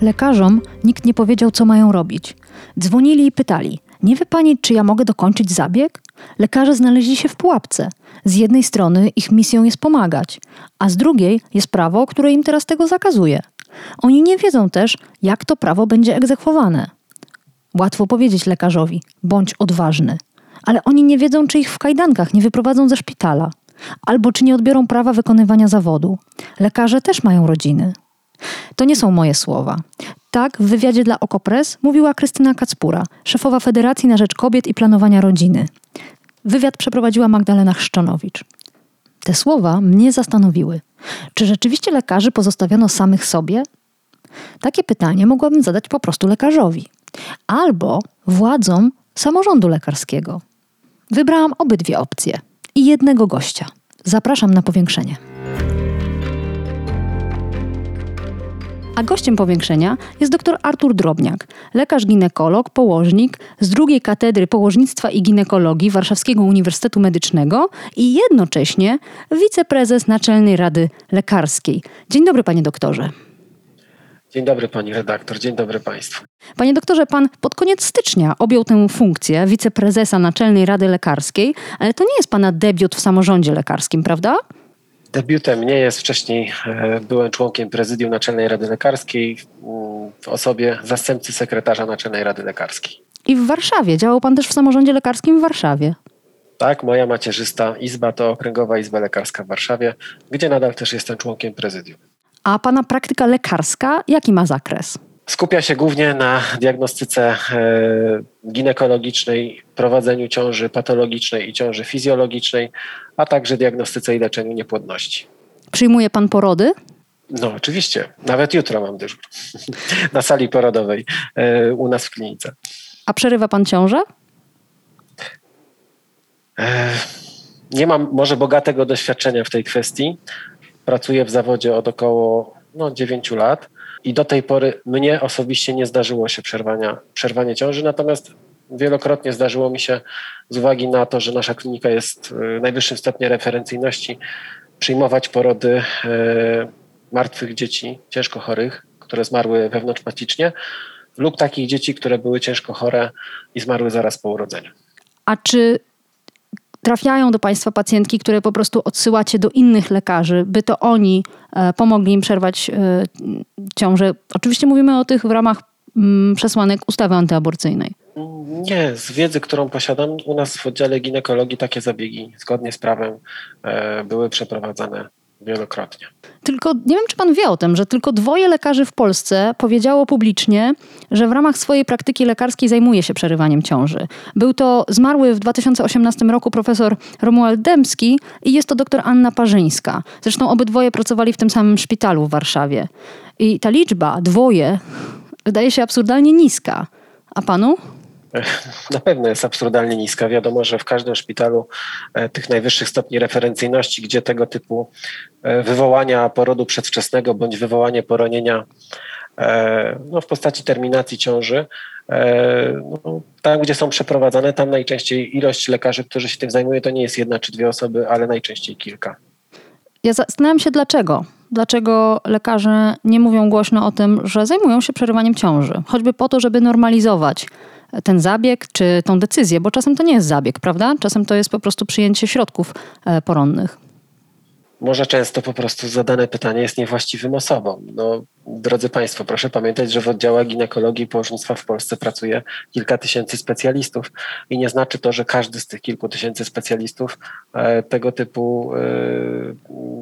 Lekarzom nikt nie powiedział, co mają robić. Dzwonili i pytali: Nie wie pani, czy ja mogę dokończyć zabieg? Lekarze znaleźli się w pułapce. Z jednej strony ich misją jest pomagać, a z drugiej jest prawo, które im teraz tego zakazuje. Oni nie wiedzą też, jak to prawo będzie egzekwowane. Łatwo powiedzieć lekarzowi: bądź odważny, ale oni nie wiedzą, czy ich w kajdankach nie wyprowadzą ze szpitala, albo czy nie odbiorą prawa wykonywania zawodu. Lekarze też mają rodziny. To nie są moje słowa. Tak w wywiadzie dla Okopres mówiła Krystyna Kacpura, szefowa Federacji na Rzecz Kobiet i Planowania Rodziny. Wywiad przeprowadziła Magdalena Chrzczonowicz. Te słowa mnie zastanowiły. Czy rzeczywiście lekarzy pozostawiono samych sobie? Takie pytanie mogłabym zadać po prostu lekarzowi. Albo władzom samorządu lekarskiego. Wybrałam obydwie opcje i jednego gościa. Zapraszam na powiększenie. A gościem powiększenia jest dr Artur Drobniak, lekarz ginekolog, położnik z drugiej katedry położnictwa i ginekologii Warszawskiego Uniwersytetu Medycznego i jednocześnie wiceprezes Naczelnej Rady Lekarskiej. Dzień dobry, panie doktorze. Dzień dobry pani redaktor, dzień dobry państwu. Panie doktorze, pan pod koniec stycznia objął tę funkcję wiceprezesa Naczelnej Rady Lekarskiej, ale to nie jest pana debiut w samorządzie lekarskim, prawda? Debiutem nie jest. Wcześniej e, byłem członkiem prezydium Naczelnej Rady Lekarskiej w osobie zastępcy sekretarza Naczelnej Rady Lekarskiej. I w Warszawie. Działał pan też w samorządzie lekarskim w Warszawie. Tak, moja macierzysta izba to Okręgowa Izba Lekarska w Warszawie, gdzie nadal też jestem członkiem prezydium. A pana praktyka lekarska jaki ma zakres? Skupia się głównie na diagnostyce e, ginekologicznej, prowadzeniu ciąży patologicznej i ciąży fizjologicznej, a także diagnostyce i leczeniu niepłodności. Przyjmuje pan porody? No, oczywiście. Nawet jutro mam dyżur na sali porodowej e, u nas w klinice. A przerywa pan ciążę? E, nie mam może bogatego doświadczenia w tej kwestii. Pracuję w zawodzie od około no, 9 lat i do tej pory mnie osobiście nie zdarzyło się przerwania, przerwanie ciąży, natomiast wielokrotnie zdarzyło mi się z uwagi na to, że nasza klinika jest w najwyższym stopniu referencyjności, przyjmować porody e, martwych dzieci, ciężko chorych, które zmarły wewnątrzmacicznie lub takich dzieci, które były ciężko chore i zmarły zaraz po urodzeniu. A czy trafiają do Państwa pacjentki, które po prostu odsyłacie do innych lekarzy, by to oni e, pomogli im przerwać e, ciążę? Oczywiście mówimy o tych w ramach mm, przesłanek ustawy antyaborcyjnej. Nie, z wiedzy, którą posiadam, u nas w oddziale ginekologii takie zabiegi zgodnie z prawem e, były przeprowadzane wielokrotnie. Tylko nie wiem, czy pan wie o tym, że tylko dwoje lekarzy w Polsce powiedziało publicznie, że w ramach swojej praktyki lekarskiej zajmuje się przerywaniem ciąży. Był to zmarły w 2018 roku profesor Romuald Dębski i jest to doktor Anna Parzyńska. Zresztą obydwoje pracowali w tym samym szpitalu w Warszawie. I ta liczba, dwoje, wydaje się absurdalnie niska. A panu? Na pewno jest absurdalnie niska. Wiadomo, że w każdym szpitalu e, tych najwyższych stopni referencyjności, gdzie tego typu e, wywołania porodu przedwczesnego bądź wywołanie poronienia e, no, w postaci terminacji ciąży, no, tam gdzie są przeprowadzane, tam najczęściej ilość lekarzy, którzy się tym zajmują, to nie jest jedna czy dwie osoby, ale najczęściej kilka. Ja zastanawiam się dlaczego. Dlaczego lekarze nie mówią głośno o tym, że zajmują się przerywaniem ciąży? Choćby po to, żeby normalizować ten zabieg czy tą decyzję, bo czasem to nie jest zabieg, prawda? Czasem to jest po prostu przyjęcie środków e, poronnych. Może często po prostu zadane pytanie jest niewłaściwym osobom. No, drodzy Państwo, proszę pamiętać, że w oddziałach ginekologii i położnictwa w Polsce pracuje kilka tysięcy specjalistów i nie znaczy to, że każdy z tych kilku tysięcy specjalistów e, tego typu e,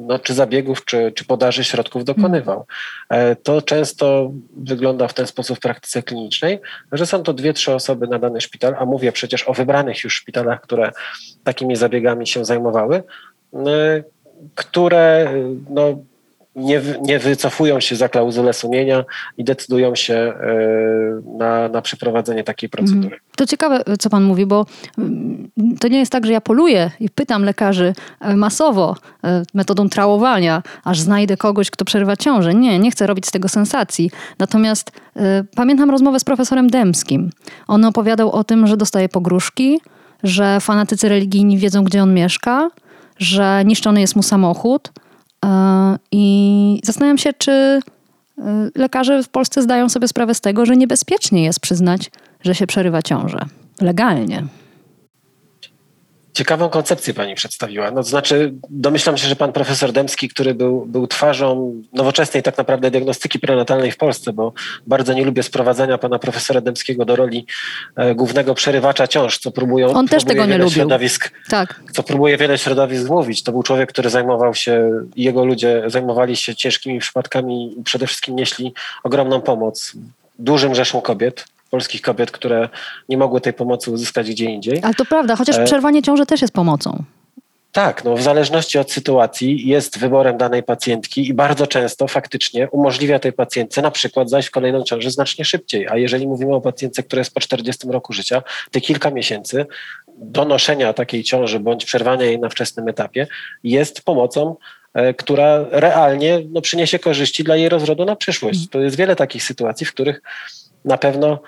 no, czy zabiegów, czy, czy podaży środków dokonywał. E, to często wygląda w ten sposób w praktyce klinicznej, że są to dwie, trzy osoby na dany szpital, a mówię przecież o wybranych już szpitalach, które takimi zabiegami się zajmowały, które no, nie, nie wycofują się za klauzulę sumienia i decydują się e, na, na przeprowadzenie takiej procedury. Mhm. To ciekawe, co pan mówi, bo mm, to nie jest tak, że ja poluję i pytam lekarzy e, masowo e, metodą trałowania, aż znajdę kogoś, kto przerywa ciążę. Nie, nie chcę robić z tego sensacji. Natomiast pamiętam rozmowę z profesorem Demskim. On opowiadał o tym, że dostaje pogróżki, że fanatycy religijni wiedzą, gdzie on mieszka, że niszczony jest mu samochód, E, I zastanawiam się, czy e, lekarze w Polsce zdają sobie sprawę z tego, że niebezpiecznie jest przyznać, że się przerywa ciążę legalnie. Ciekawą koncepcję pani przedstawiła. No, to znaczy, domyślam się, że pan profesor Demski, który był, był twarzą nowoczesnej tak naprawdę diagnostyki prenatalnej w Polsce, bo bardzo nie lubię sprowadzania pana profesora Demskiego do roli e, głównego przerywacza ciąż, co próbują. On też tego nie lubił. Środowisk, tak. Co próbuje wiele środowisk mówić. To był człowiek, który zajmował się, jego ludzie zajmowali się ciężkimi przypadkami i przede wszystkim nieśli ogromną pomoc dużym rzeszom kobiet polskich kobiet, które nie mogły tej pomocy uzyskać gdzie indziej. Ale to prawda, chociaż e, przerwanie ciąży też jest pomocą. Tak, no w zależności od sytuacji jest wyborem danej pacjentki i bardzo często faktycznie umożliwia tej pacjentce na przykład zajść w kolejną ciążę znacznie szybciej. A jeżeli mówimy o pacjentce, która jest po 40 roku życia, te kilka miesięcy donoszenia takiej ciąży bądź przerwania jej na wczesnym etapie jest pomocą e, która realnie no, przyniesie korzyści dla jej rozrodu na przyszłość. Mhm. To jest wiele takich sytuacji, w których na pewno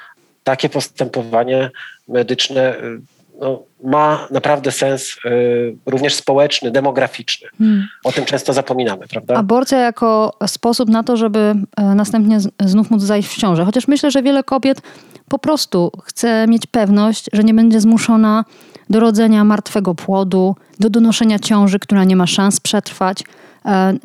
takie postępowanie medyczne y, no, ma naprawdę sens y, również społeczny, demograficzny. Hmm. O tym często zapominamy, prawda? Aborcja jako sposób na to, żeby e, następnie znów móc zajść w ciążę. Chociaż myślę, że wiele kobiet po prostu chce mieć pewność, że nie będzie zmuszona do rodzenia martwego płodu, do donoszenia ciąży, która nie ma szans przetrwać. E, e,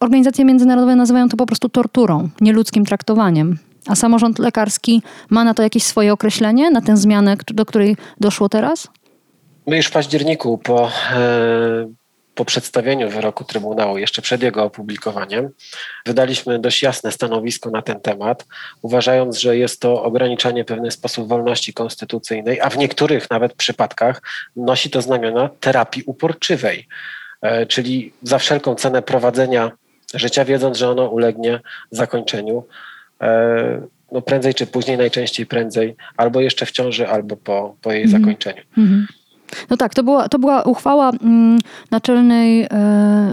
organizacje międzynarodowe nazywają to po prostu torturą, nieludzkim traktowaniem. A samorząd lekarski ma na to jakieś swoje określenie, na tę zmianę, do której doszło teraz? My już w październiku po, e, po przedstawieniu wyroku Trybunału, jeszcze przed jego opublikowaniem, wydaliśmy dość jasne stanowisko na ten temat, uważając, że jest to ograniczanie w pewien sposób wolności konstytucyjnej, a w niektórych nawet przypadkach nosi to znamiona terapii uporczywej, e, czyli za wszelką cenę prowadzenia życia, wiedząc, że ono ulegnie zakończeniu no prędzej czy później, najczęściej prędzej, albo jeszcze w ciąży, albo po, po jej mm. zakończeniu. Mm -hmm. No tak, to była, to była uchwała mm, Naczelnej e,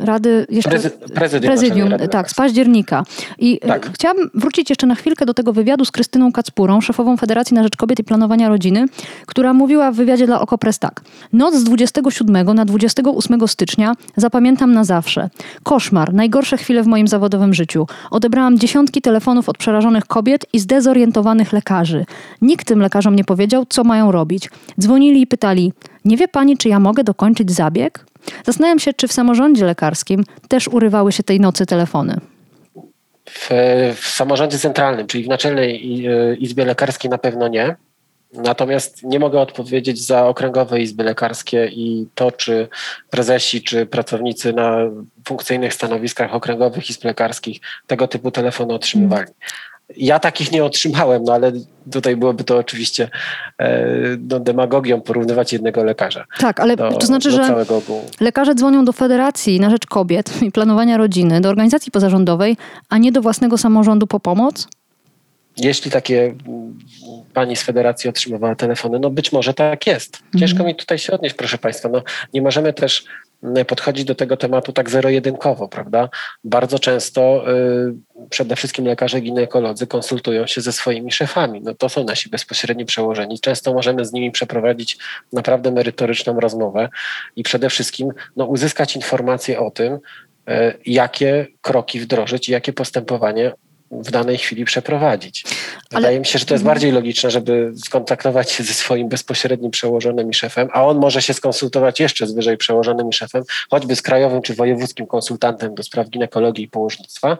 Rady, jeszcze, Prezy, prezydium, prezydium Rady tak, z października. I e, tak. chciałabym wrócić jeszcze na chwilkę do tego wywiadu z Krystyną Kacpurą, szefową Federacji na Rzecz Kobiet i Planowania Rodziny, która mówiła w wywiadzie dla Okopres tak. Noc z 27 na 28 stycznia zapamiętam na zawsze. Koszmar, najgorsze chwile w moim zawodowym życiu. Odebrałam dziesiątki telefonów od przerażonych kobiet i zdezorientowanych lekarzy. Nikt tym lekarzom nie powiedział, co mają robić. Dzwonili i pytali, nie wie pani, czy ja mogę dokończyć zabieg? Zastanawiam się, czy w samorządzie lekarskim też urywały się tej nocy telefony. W, w samorządzie centralnym, czyli w Naczelnej e, Izbie Lekarskiej na pewno nie. Natomiast nie mogę odpowiedzieć za okręgowe izby lekarskie i to, czy prezesi, czy pracownicy na funkcyjnych stanowiskach okręgowych izb lekarskich tego typu telefony otrzymywali. Ja takich nie otrzymałem, no ale tutaj byłoby to oczywiście e, no, demagogią porównywać jednego lekarza. Tak, ale do, to znaczy, że lekarze dzwonią do Federacji na Rzecz Kobiet i Planowania Rodziny, do organizacji pozarządowej, a nie do własnego samorządu po pomoc? Jeśli takie pani z federacji otrzymywała telefony, no być może tak jest. Ciężko mhm. mi tutaj się odnieść, proszę państwa. No, nie możemy też podchodzić do tego tematu tak zero-jedynkowo, prawda? Bardzo często y, przede wszystkim lekarze ginekolodzy konsultują się ze swoimi szefami. No to są nasi bezpośredni przełożeni. Często możemy z nimi przeprowadzić naprawdę merytoryczną rozmowę i przede wszystkim no, uzyskać informacje o tym, y, jakie kroki wdrożyć i jakie postępowanie w danej chwili przeprowadzić. Wydaje Ale... mi się, że to jest bardziej logiczne, żeby skontaktować się ze swoim bezpośrednim przełożonym i szefem, a on może się skonsultować jeszcze z wyżej przełożonym i szefem, choćby z krajowym czy wojewódzkim konsultantem do spraw ginekologii i położnictwa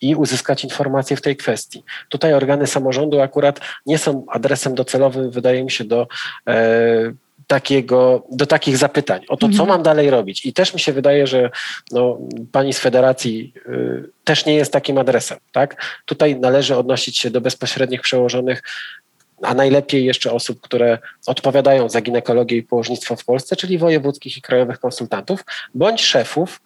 i uzyskać informacje w tej kwestii. Tutaj organy samorządu akurat nie są adresem docelowym, wydaje mi się, do e, takiego, do takich zapytań o to, co mhm. mam dalej robić. I też mi się wydaje, że no, pani z federacji y, też nie jest takim adresem. Tak? Tutaj należy odnosić się do bezpośrednich przełożonych a najlepiej jeszcze osób, które odpowiadają za ginekologię i położnictwo w Polsce, czyli wojewódzkich i krajowych konsultantów, bądź szefów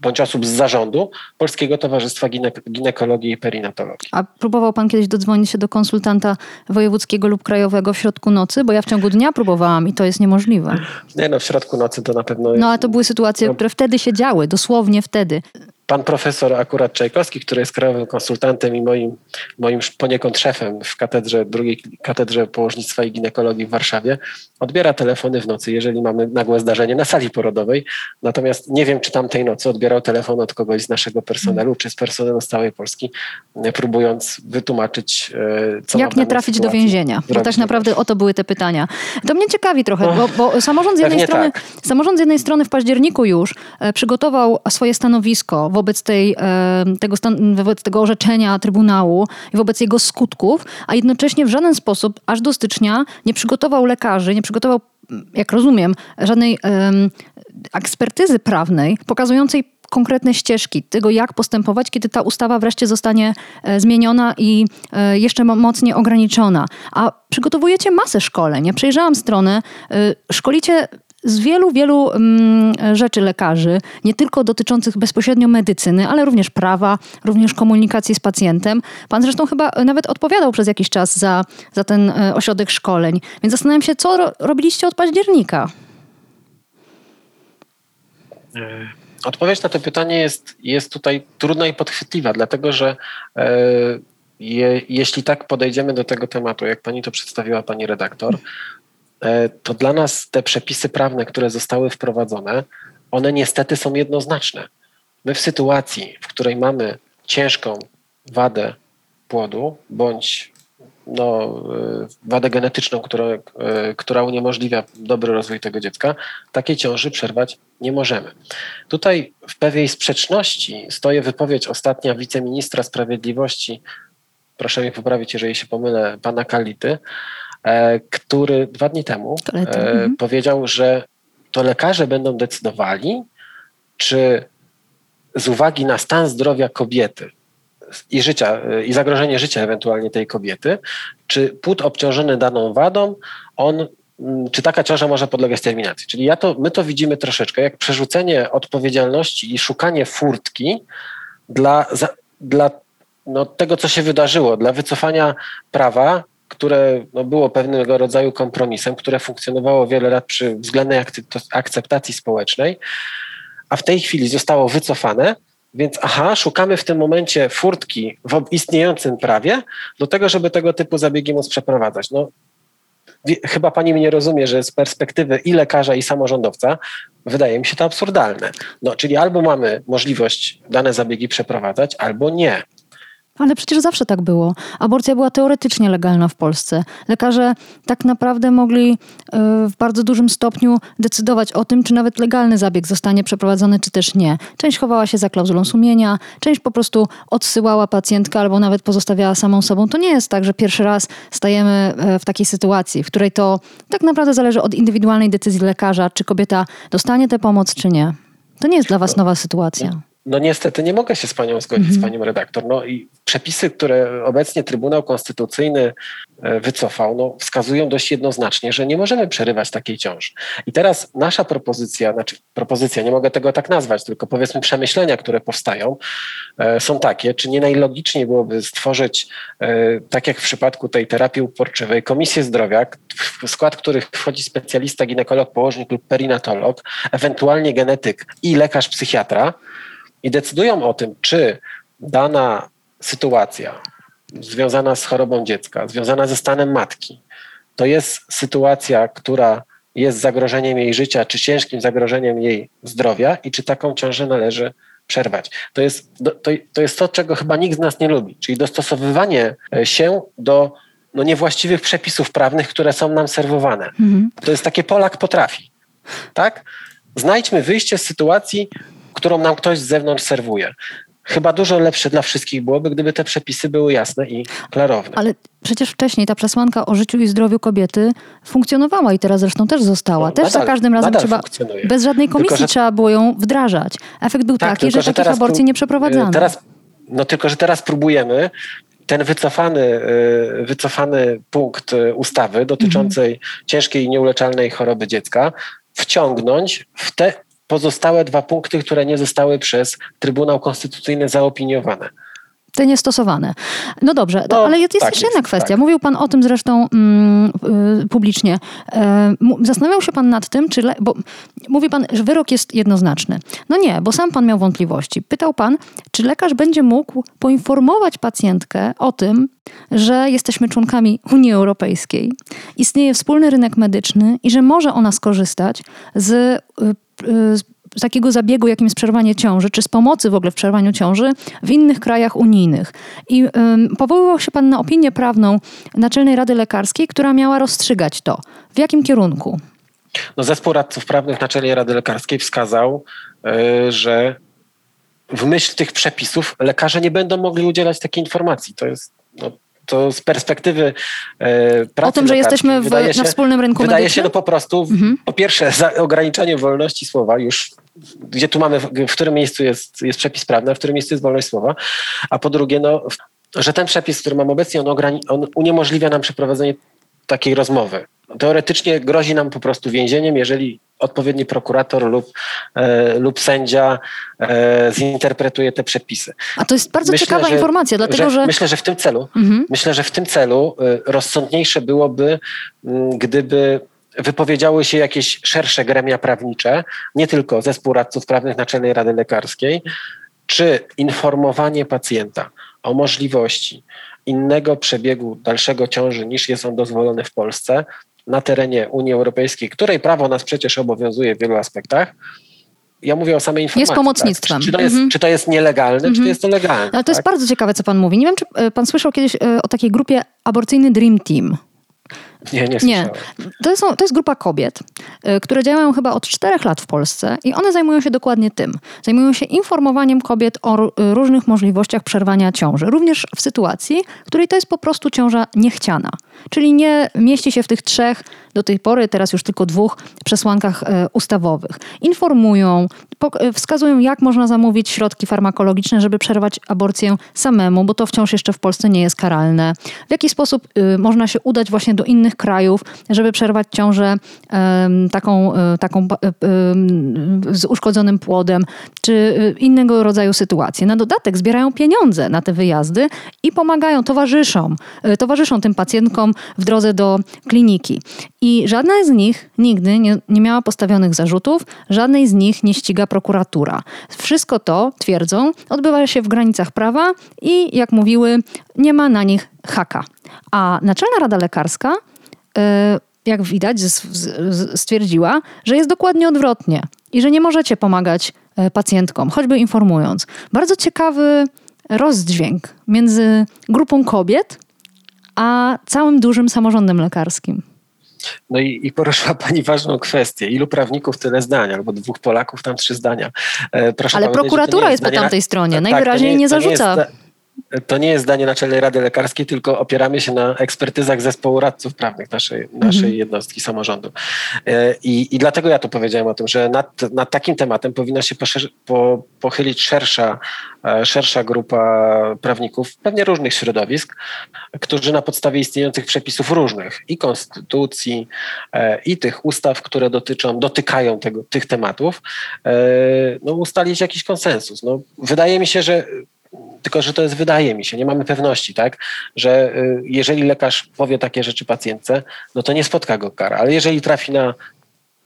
bądź osób z zarządu Polskiego Towarzystwa Gine Ginekologii i Perinatologii. A próbował pan kiedyś dodzwonić się do konsultanta wojewódzkiego lub krajowego w środku nocy? Bo ja w ciągu dnia próbowałam i to jest niemożliwe. Nie no, w środku nocy to na pewno... No a to były sytuacje, no. które wtedy się działy, dosłownie wtedy pan profesor akurat Czajkowski, który jest krajowym konsultantem i moim, moim poniekąd szefem w katedrze, drugiej katedrze położnictwa i ginekologii w Warszawie, odbiera telefony w nocy, jeżeli mamy nagłe zdarzenie na sali porodowej. Natomiast nie wiem, czy tamtej nocy odbierał telefon od kogoś z naszego personelu, czy z personelu z całej Polski, próbując wytłumaczyć, e, co Jak nie trafić do więzienia? Bo tak naprawdę o to były te pytania. To mnie ciekawi trochę, bo, bo samorząd, z jednej strony, tak. samorząd z jednej strony w październiku już e, przygotował swoje stanowisko wobec, tej, tego, wobec tego orzeczenia Trybunału i wobec jego skutków, a jednocześnie w żaden sposób aż do stycznia nie przygotował lekarzy, nie przygotował, jak rozumiem, żadnej ekspertyzy prawnej pokazującej konkretne ścieżki tego, jak postępować, kiedy ta ustawa wreszcie zostanie e, zmieniona i e, jeszcze mocniej ograniczona. A przygotowujecie masę szkoleń. Ja przejrzałam stronę, e, szkolicie z wielu, wielu mm, rzeczy lekarzy, nie tylko dotyczących bezpośrednio medycyny, ale również prawa, również komunikacji z pacjentem. Pan zresztą chyba nawet odpowiadał przez jakiś czas za, za ten e, ośrodek szkoleń. Więc zastanawiam się, co ro robiliście od października? E, odpowiedź na to pytanie jest, jest tutaj trudna i podchwytliwa, dlatego że e, je, jeśli tak podejdziemy do tego tematu, jak pani to przedstawiła, pani redaktor, E, to dla nas te przepisy prawne, które zostały wprowadzone, one niestety są jednoznaczne. My w sytuacji, w której mamy ciężką wadę płodu bądź no, e, wadę genetyczną, która, e, która uniemożliwia dobry rozwój tego dziecka, takiej ciąży przerwać nie możemy. Tutaj w pewnej sprzeczności stoi wypowiedź ostatnia wiceministra sprawiedliwości, proszę mnie poprawić, jeżeli się pomylę, pana Kality, E, który dwa dni temu e, mhm. powiedział, że to lekarze będą decydowali, czy z uwagi na stan zdrowia kobiety i życia, e, i zagrożenie życia ewentualnie tej kobiety, czy płód obciążony daną wadą, on, mm, czy taka ciąża może podlegać terminacji. Czyli ja to, my to widzimy troszeczkę jak przerzucenie odpowiedzialności i szukanie furtki dla, dla no, tego, co się wydarzyło, dla wycofania prawa które no, było pewnego rodzaju kompromisem, które funkcjonowało wiele lat przy względnej akceptacji społecznej, a w tej chwili zostało wycofane, więc aha, szukamy w tym momencie furtki w istniejącym prawie do tego, żeby tego typu zabiegi móc przeprowadzać. No, chyba pani mnie rozumie, że z perspektywy i lekarza, i samorządowca wydaje mi się to absurdalne. No, czyli albo mamy możliwość dane zabiegi przeprowadzać, albo nie. Ale przecież zawsze tak było. Aborcja była teoretycznie legalna w Polsce. Lekarze tak naprawdę mogli e, w bardzo dużym stopniu decydować o tym, czy nawet legalny zabieg zostanie przeprowadzony, czy też nie. Część chowała się za klauzulą sumienia, część po prostu odsyłała pacjentkę albo nawet pozostawiała samą sobą. To nie jest tak, że pierwszy raz stajemy e, w takiej sytuacji, w której to tak naprawdę zależy od indywidualnej decyzji lekarza, czy kobieta dostanie tę pomoc, czy nie. To nie jest dla Was nowa sytuacja. No niestety nie mogę się z panią zgodzić, -hmm. z panią redaktor. No i przepisy, które obecnie Trybunał Konstytucyjny e, wycofał, no, wskazują dość jednoznacznie, że nie możemy przerywać takiej ciąży. I teraz nasza propozycja, znaczy propozycja, nie mogę tego tak nazwać, tylko powiedzmy przemyślenia, które powstają, e, są takie, czy nie najlogiczniej byłoby stworzyć, e, tak jak w przypadku tej terapii uporczywej, Komisję Zdrowia, w skład których wchodzi specjalista, ginekolog, położnik lub perinatolog, ewentualnie genetyk i lekarz psychiatra, i decydują o tym, czy dana sytuacja związana z chorobą dziecka, związana ze stanem matki, to jest sytuacja, która jest zagrożeniem jej życia, czy ciężkim zagrożeniem jej zdrowia i czy taką ciążę należy przerwać. To jest to, to, jest to czego chyba nikt z nas nie lubi, czyli dostosowywanie się do no, niewłaściwych przepisów prawnych, które są nam serwowane. Mhm. To jest takie Polak potrafi. Tak? Znajdźmy wyjście z sytuacji, którą nam ktoś z zewnątrz serwuje. Chyba dużo lepsze dla wszystkich byłoby, gdyby te przepisy były jasne i klarowne. Ale przecież wcześniej ta przesłanka o życiu i zdrowiu kobiety funkcjonowała i teraz zresztą też została. No, też nadal, za każdym razem trzeba, bez żadnej komisji tylko, że... trzeba było ją wdrażać. Efekt był tak, taki, że, że takich aborcji nie przeprowadzano. Teraz, no tylko, że teraz próbujemy ten wycofany, wycofany punkt ustawy dotyczącej mhm. ciężkiej i nieuleczalnej choroby dziecka wciągnąć w te pozostałe dwa punkty, które nie zostały przez Trybunał Konstytucyjny zaopiniowane te niestosowane. No dobrze, no, ale jest, tak jeszcze jest, jedna kwestia. Tak. Mówił Pan o tym zresztą mm, y, publicznie. E, zastanawiał się Pan nad tym, czy. Le, bo mówi Pan, że wyrok jest jednoznaczny. No nie, bo sam Pan miał wątpliwości. Pytał Pan, czy lekarz będzie mógł poinformować pacjentkę o tym, że jesteśmy członkami Unii Europejskiej, istnieje wspólny rynek medyczny i że może ona skorzystać z, y, y, z z takiego zabiegu, jakim jest przerwanie ciąży, czy z pomocy w ogóle w przerwaniu ciąży w innych krajach unijnych. I um, powoływał się Pan na opinię prawną Naczelnej Rady Lekarskiej, która miała rozstrzygać to. W jakim kierunku? No, zespół radców prawnych Naczelnej Rady Lekarskiej wskazał, yy, że w myśl tych przepisów lekarze nie będą mogli udzielać takiej informacji. To jest no, to z perspektywy e, pracy O tym, że jesteśmy w, się, na wspólnym rynku Wydaje medycznym? się to po prostu, mhm. po pierwsze, za ograniczenie wolności słowa już gdzie tu mamy, w którym miejscu jest, jest przepis prawny, a w którym miejscu jest wolność słowa, a po drugie, no, że ten przepis, który mam obecnie, on, on uniemożliwia nam przeprowadzenie takiej rozmowy. Teoretycznie grozi nam po prostu więzieniem, jeżeli odpowiedni prokurator lub, e, lub sędzia e, zinterpretuje te przepisy. A to jest bardzo myślę, ciekawa że, informacja, dlatego że, że, Myślę, że w tym celu, mhm. myślę, że w tym celu e, rozsądniejsze byłoby, m, gdyby wypowiedziały się jakieś szersze gremia prawnicze, nie tylko zespół radców prawnych Naczelnej Rady Lekarskiej, czy informowanie pacjenta o możliwości innego przebiegu dalszego ciąży niż jest on dozwolony w Polsce na terenie Unii Europejskiej, której prawo nas przecież obowiązuje w wielu aspektach, ja mówię o samej informacji. Jest pomocnictwem. Tak? Czy, czy, to jest, mm -hmm. czy to jest nielegalne, mm -hmm. czy to mhm. jest to legalne? Ale to tak? jest bardzo ciekawe, co pan mówi. Nie wiem, czy e, pan słyszał kiedyś e, o takiej grupie aborcyjny Dream Team. Nie, nie Nie. To, są, to jest grupa kobiet, y, które działają chyba od czterech lat w Polsce i one zajmują się dokładnie tym. Zajmują się informowaniem kobiet o y, różnych możliwościach przerwania ciąży, również w sytuacji, w której to jest po prostu ciąża niechciana. Czyli nie mieści się w tych trzech, do tej pory teraz już tylko dwóch przesłankach y, ustawowych. Informują, wskazują, jak można zamówić środki farmakologiczne, żeby przerwać aborcję samemu, bo to wciąż jeszcze w Polsce nie jest karalne. W jaki sposób można się udać właśnie do innych krajów, żeby przerwać ciążę taką, e, taką e, z uszkodzonym płodem, czy e, innego rodzaju sytuacje. Na dodatek zbierają pieniądze na te wyjazdy i pomagają, towarzyszą, towarzyszą tym pacjentkom w drodze do kliniki. I żadna z nich nigdy nie, nie miała postawionych zarzutów, żadnej z nich nie ściga prokuratura. Wszystko to, twierdzą, odbywa się w granicach prawa i, jak mówiły, nie ma na nich haka. A Naczelna Rada Lekarska E, jak widać, stwierdziła, że jest dokładnie odwrotnie i że nie możecie pomagać e, pacjentkom, choćby informując. Bardzo ciekawy rozdźwięk między grupą kobiet a całym dużym samorządem lekarskim. No i, i poruszyła Pani ważną kwestię. Ilu prawników, tyle zdań, albo dwóch Polaków, tam trzy zdania. E, proszę Ale prokuratura jest, jest po tamtej stronie, tak, najwyraźniej nie, nie zarzuca. To nie jest zdanie Naczelnej Rady Lekarskiej, tylko opieramy się na ekspertyzach zespołu radców prawnych naszej, naszej mhm. jednostki samorządu. E, I, I dlatego ja tu powiedziałem o tym, że nad, nad takim tematem powinna się po, pochylić szersza, e, szersza grupa prawników, pewnie różnych środowisk, którzy na podstawie istniejących przepisów różnych i konstytucji, e, i tych ustaw, które dotyczą, dotykają tego, tych tematów, no, ustalić jakiś konsensus. No, wydaje mi się, że tylko, że to jest, wydaje mi się, nie mamy pewności, tak, że y, jeżeli lekarz powie takie rzeczy pacjentce, no to nie spotka go kara, ale jeżeli trafi na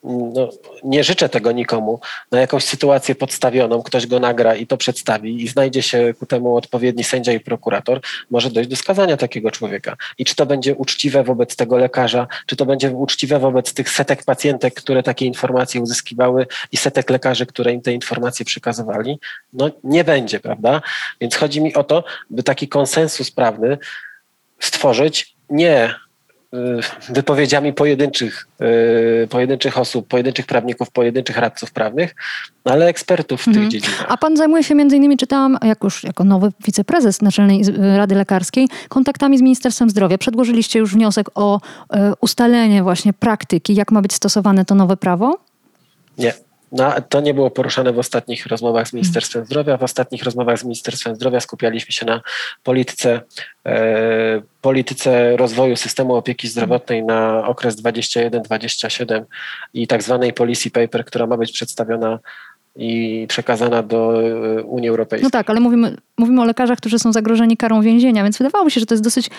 no, nie życzę tego nikomu, na jakąś sytuację podstawioną, ktoś go nagra i to przedstawi i znajdzie się ku temu odpowiedni sędzia i prokurator, może dojść do skazania takiego człowieka. I czy to będzie uczciwe wobec tego lekarza, czy to będzie uczciwe wobec tych setek pacjentek, które takie informacje uzyskiwały i setek lekarzy, które im te informacje przekazywali? No nie będzie, prawda? Więc chodzi mi o to, by taki konsensus prawny stworzyć nie wypowiedziami pojedynczych, y, pojedynczych osób, pojedynczych prawników, pojedynczych radców prawnych, no ale ekspertów w mhm. tych dziedzinach. A pan zajmuje się między innymi, czytałam, jak już jako nowy wiceprezes Naczelnej Rady Lekarskiej, kontaktami z Ministerstwem Zdrowia. Przedłożyliście już wniosek o y, ustalenie właśnie praktyki, jak ma być stosowane to nowe prawo? Nie, No, to nie było poruszane w ostatnich rozmowach z Ministerstwem Zdrowia. W ostatnich rozmowach z Ministerstwem Zdrowia skupialiśmy się na polityce, e, polityce rozwoju systemu opieki zdrowotnej na okres 21-27 i tak zwanej policy paper, która ma być przedstawiona i przekazana do e, Unii Europejskiej. No tak, ale mówimy, mówimy o lekarzach, którzy są zagrożeni karą więzienia, więc wydawało mi się, że to jest dosyć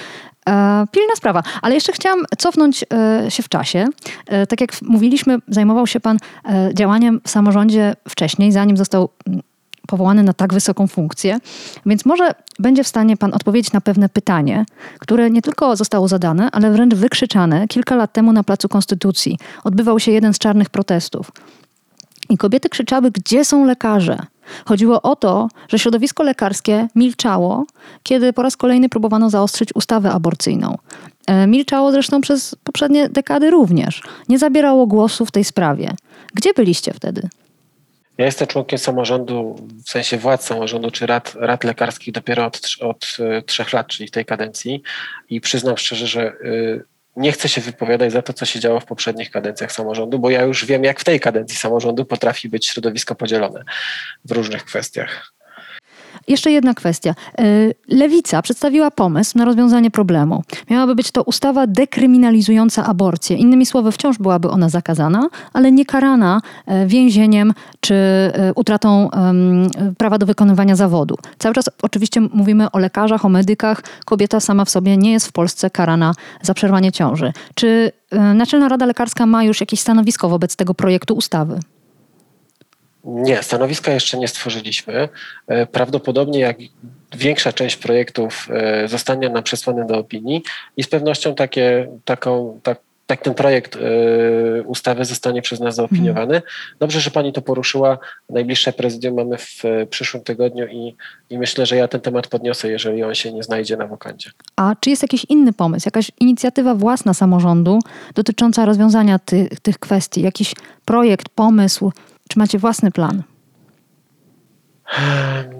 e, pilna sprawa. Ale jeszcze chciałam cofnąć e, się w czasie. E, tak jak mówiliśmy, zajmował się pan e, działaniem w samorządzie wcześniej, zanim został mm, powołany na tak wysoką funkcję. Więc może będzie w stanie Pan odpowiedzieć na pewne pytanie, które nie tylko zostało zadane, ale wręcz wykrzyczane kilka lat temu na Placu Konstytucji. Odbywał się jeden z czarnych protestów. I kobiety krzyczały, gdzie są lekarze? Chodziło o to, że środowisko lekarskie milczało, kiedy po raz kolejny próbowano zaostrzyć ustawę aborcyjną. E, milczało zresztą przez poprzednie dekady również. Nie zabierało głosu w tej sprawie. Gdzie byliście wtedy? Ja jestem członkiem samorządu, w sensie władz samorządu czy rad, rad lekarskich dopiero od, od e, trzech lat, czyli w tej kadencji i przyznam szczerze, że y, nie chcę się wypowiadać za to, co się działo w poprzednich kadencjach samorządu, bo ja już wiem, jak w tej kadencji samorządu potrafi być środowisko podzielone w różnych kwestiach. Jeszcze jedna kwestia. E, Lewica przedstawiła pomysł na rozwiązanie problemu. Miałaby być to ustawa dekryminalizująca aborcję. Innymi słowy, wciąż byłaby ona zakazana, ale nie karana e, więzieniem czy e, utratą prawa do wykonywania zawodu. Cały czas oczywiście mówimy o lekarzach, o medykach. Kobieta sama w sobie nie jest w Polsce karana za przerwanie ciąży. Czy Naczelna Rada Lekarska ma już jakieś stanowisko wobec tego projektu ustawy? Nie, stanowiska jeszcze nie stworzyliśmy. E, prawdopodobnie jak większa część projektów e, zostanie nam przesłany do opinii i z pewnością takie, taką, tak, tak ten projekt e, ustawy zostanie przez nas zaopiniowany. Dobrze, że pani to poruszyła. Najbliższe prezydium mamy w przyszłym tygodniu i, i myślę, że ja ten temat podniosę, jeżeli on się nie znajdzie na wokandzie. A czy jest jakiś inny pomysł, jakaś inicjatywa własna samorządu dotycząca rozwiązania ty, tych kwestii, jakiś projekt, pomysł, czy macie własny plan?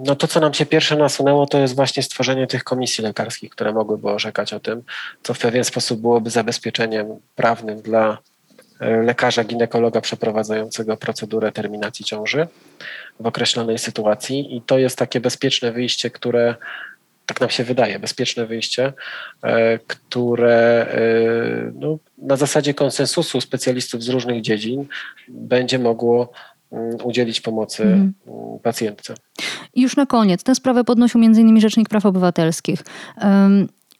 No to, co nam się pierwsze nasunęło, to jest właśnie stworzenie tych komisji lekarskich, które mogłyby orzekać o tym, co w pewien sposób byłoby zabezpieczeniem prawnym dla e, lekarza ginekologa przeprowadzającego procedurę terminacji ciąży w określonej sytuacji. I to jest takie bezpieczne wyjście, które tak nam się wydaje, bezpieczne wyjście, e, które e, no, na zasadzie konsensusu specjalistów z różnych dziedzin będzie mogło udzielić pomocy mm. pacjentce. Już na koniec, tę sprawę podnosił m.in. Rzecznik Praw Obywatelskich.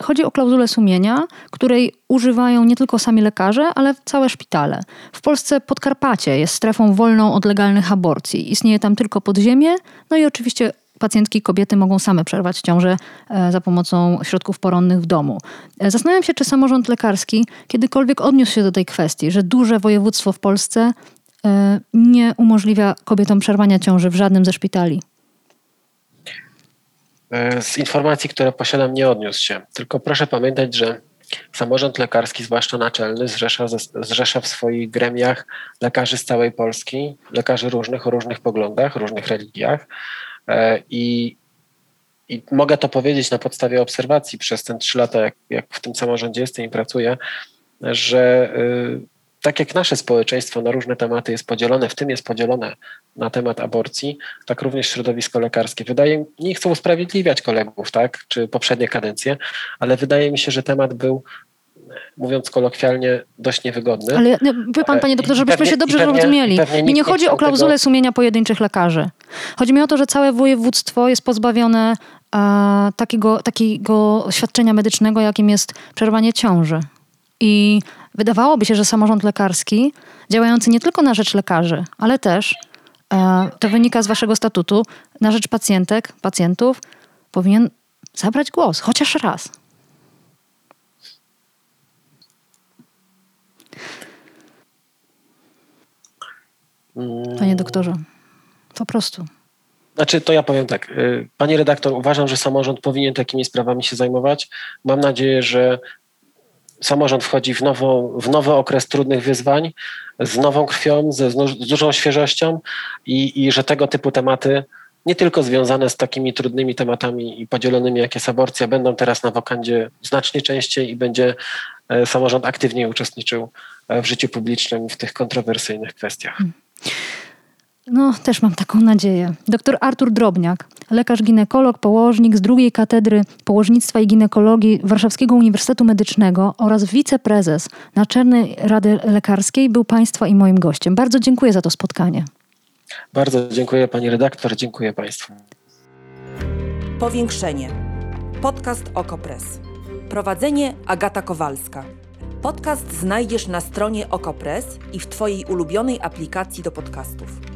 Chodzi o klauzulę sumienia, której używają nie tylko sami lekarze, ale całe szpitale. W Polsce Podkarpacie jest strefą wolną od legalnych aborcji. Istnieje tam tylko podziemie, no i oczywiście pacjentki kobiety mogą same przerwać ciążę e, za pomocą środków poronnych w domu. E, zastanawiam się, czy samorząd lekarski kiedykolwiek odniósł się do tej kwestii, że duże województwo w Polsce nie umożliwia kobietom przerwania ciąży w żadnym ze szpitali. E, z informacji, które posiadam, nie odniósł się. Tylko proszę pamiętać, że samorząd lekarski, zwłaszcza naczelny, zrzesza, zrzesza w swoich gremiach lekarzy z całej Polski, lekarzy różnych, o różnych poglądach, różnych religiach. E, I, i mogę to powiedzieć na podstawie obserwacji przez te trzy lata, jak, jak w tym samorządzie jestem i pracuję, że tak jak nasze społeczeństwo na różne tematy jest podzielone, w tym jest podzielone na temat aborcji, tak również środowisko lekarskie. Wydaje nie chcę usprawiedliwiać kolegów, tak, czy poprzednie kadencje, ale wydaje mi się, że temat był mówiąc kolokwialnie, dość niewygodny. Ale no, wie pan, panie doktorze, żebyśmy pewnie, się dobrze pewnie, zrozumieli. Pewnie mi nie chodzi o klauzulę tego... sumienia pojedynczych lekarzy. Chodzi mi o to, że całe województwo jest pozbawione a, takiego, takiego świadczenia medycznego, jakim jest przerwanie ciąży. I wydawałoby się, że samorząd lekarski, działający nie tylko na rzecz lekarzy, ale też, e, to wynika z waszego statutu, na rzecz pacjentek, pacjentów, powinien zabrać głos, chociaż raz. Panie doktorze, po prostu. Znaczy, to ja powiem tak. Y, panie redaktor, uważam, że samorząd powinien takimi sprawami się zajmować. Mam nadzieję, że samorząd wchodzi w, nowo, w nowy okres trudnych wyzwań, z nową krwią, z, z dużą świeżością i, i że tego typu tematy, nie tylko związane z takimi trudnymi tematami i podzielonymi, jak jest aborcja, będą teraz na wokandzie znacznie częściej i będzie e, samorząd aktywniej uczestniczył e, w życiu publicznym w tych kontrowersyjnych kwestiach. No, też mam taką nadzieję. Dr Artur Drobniak, lekarz ginekolog, położnik z drugiej katedry położnictwa i ginekologii Warszawskiego Uniwersytetu Medycznego oraz wiceprezes Naczelnej Rady Lekarskiej był Państwa i moim gościem. Bardzo dziękuję za to spotkanie. Bardzo dziękuję pani redaktor, dziękuję państwu. Powiększenie. Podcast Okopres. Prowadzenie Agata Kowalska. Podcast znajdziesz na stronie Okopres i w Twojej ulubionej aplikacji do podcastów.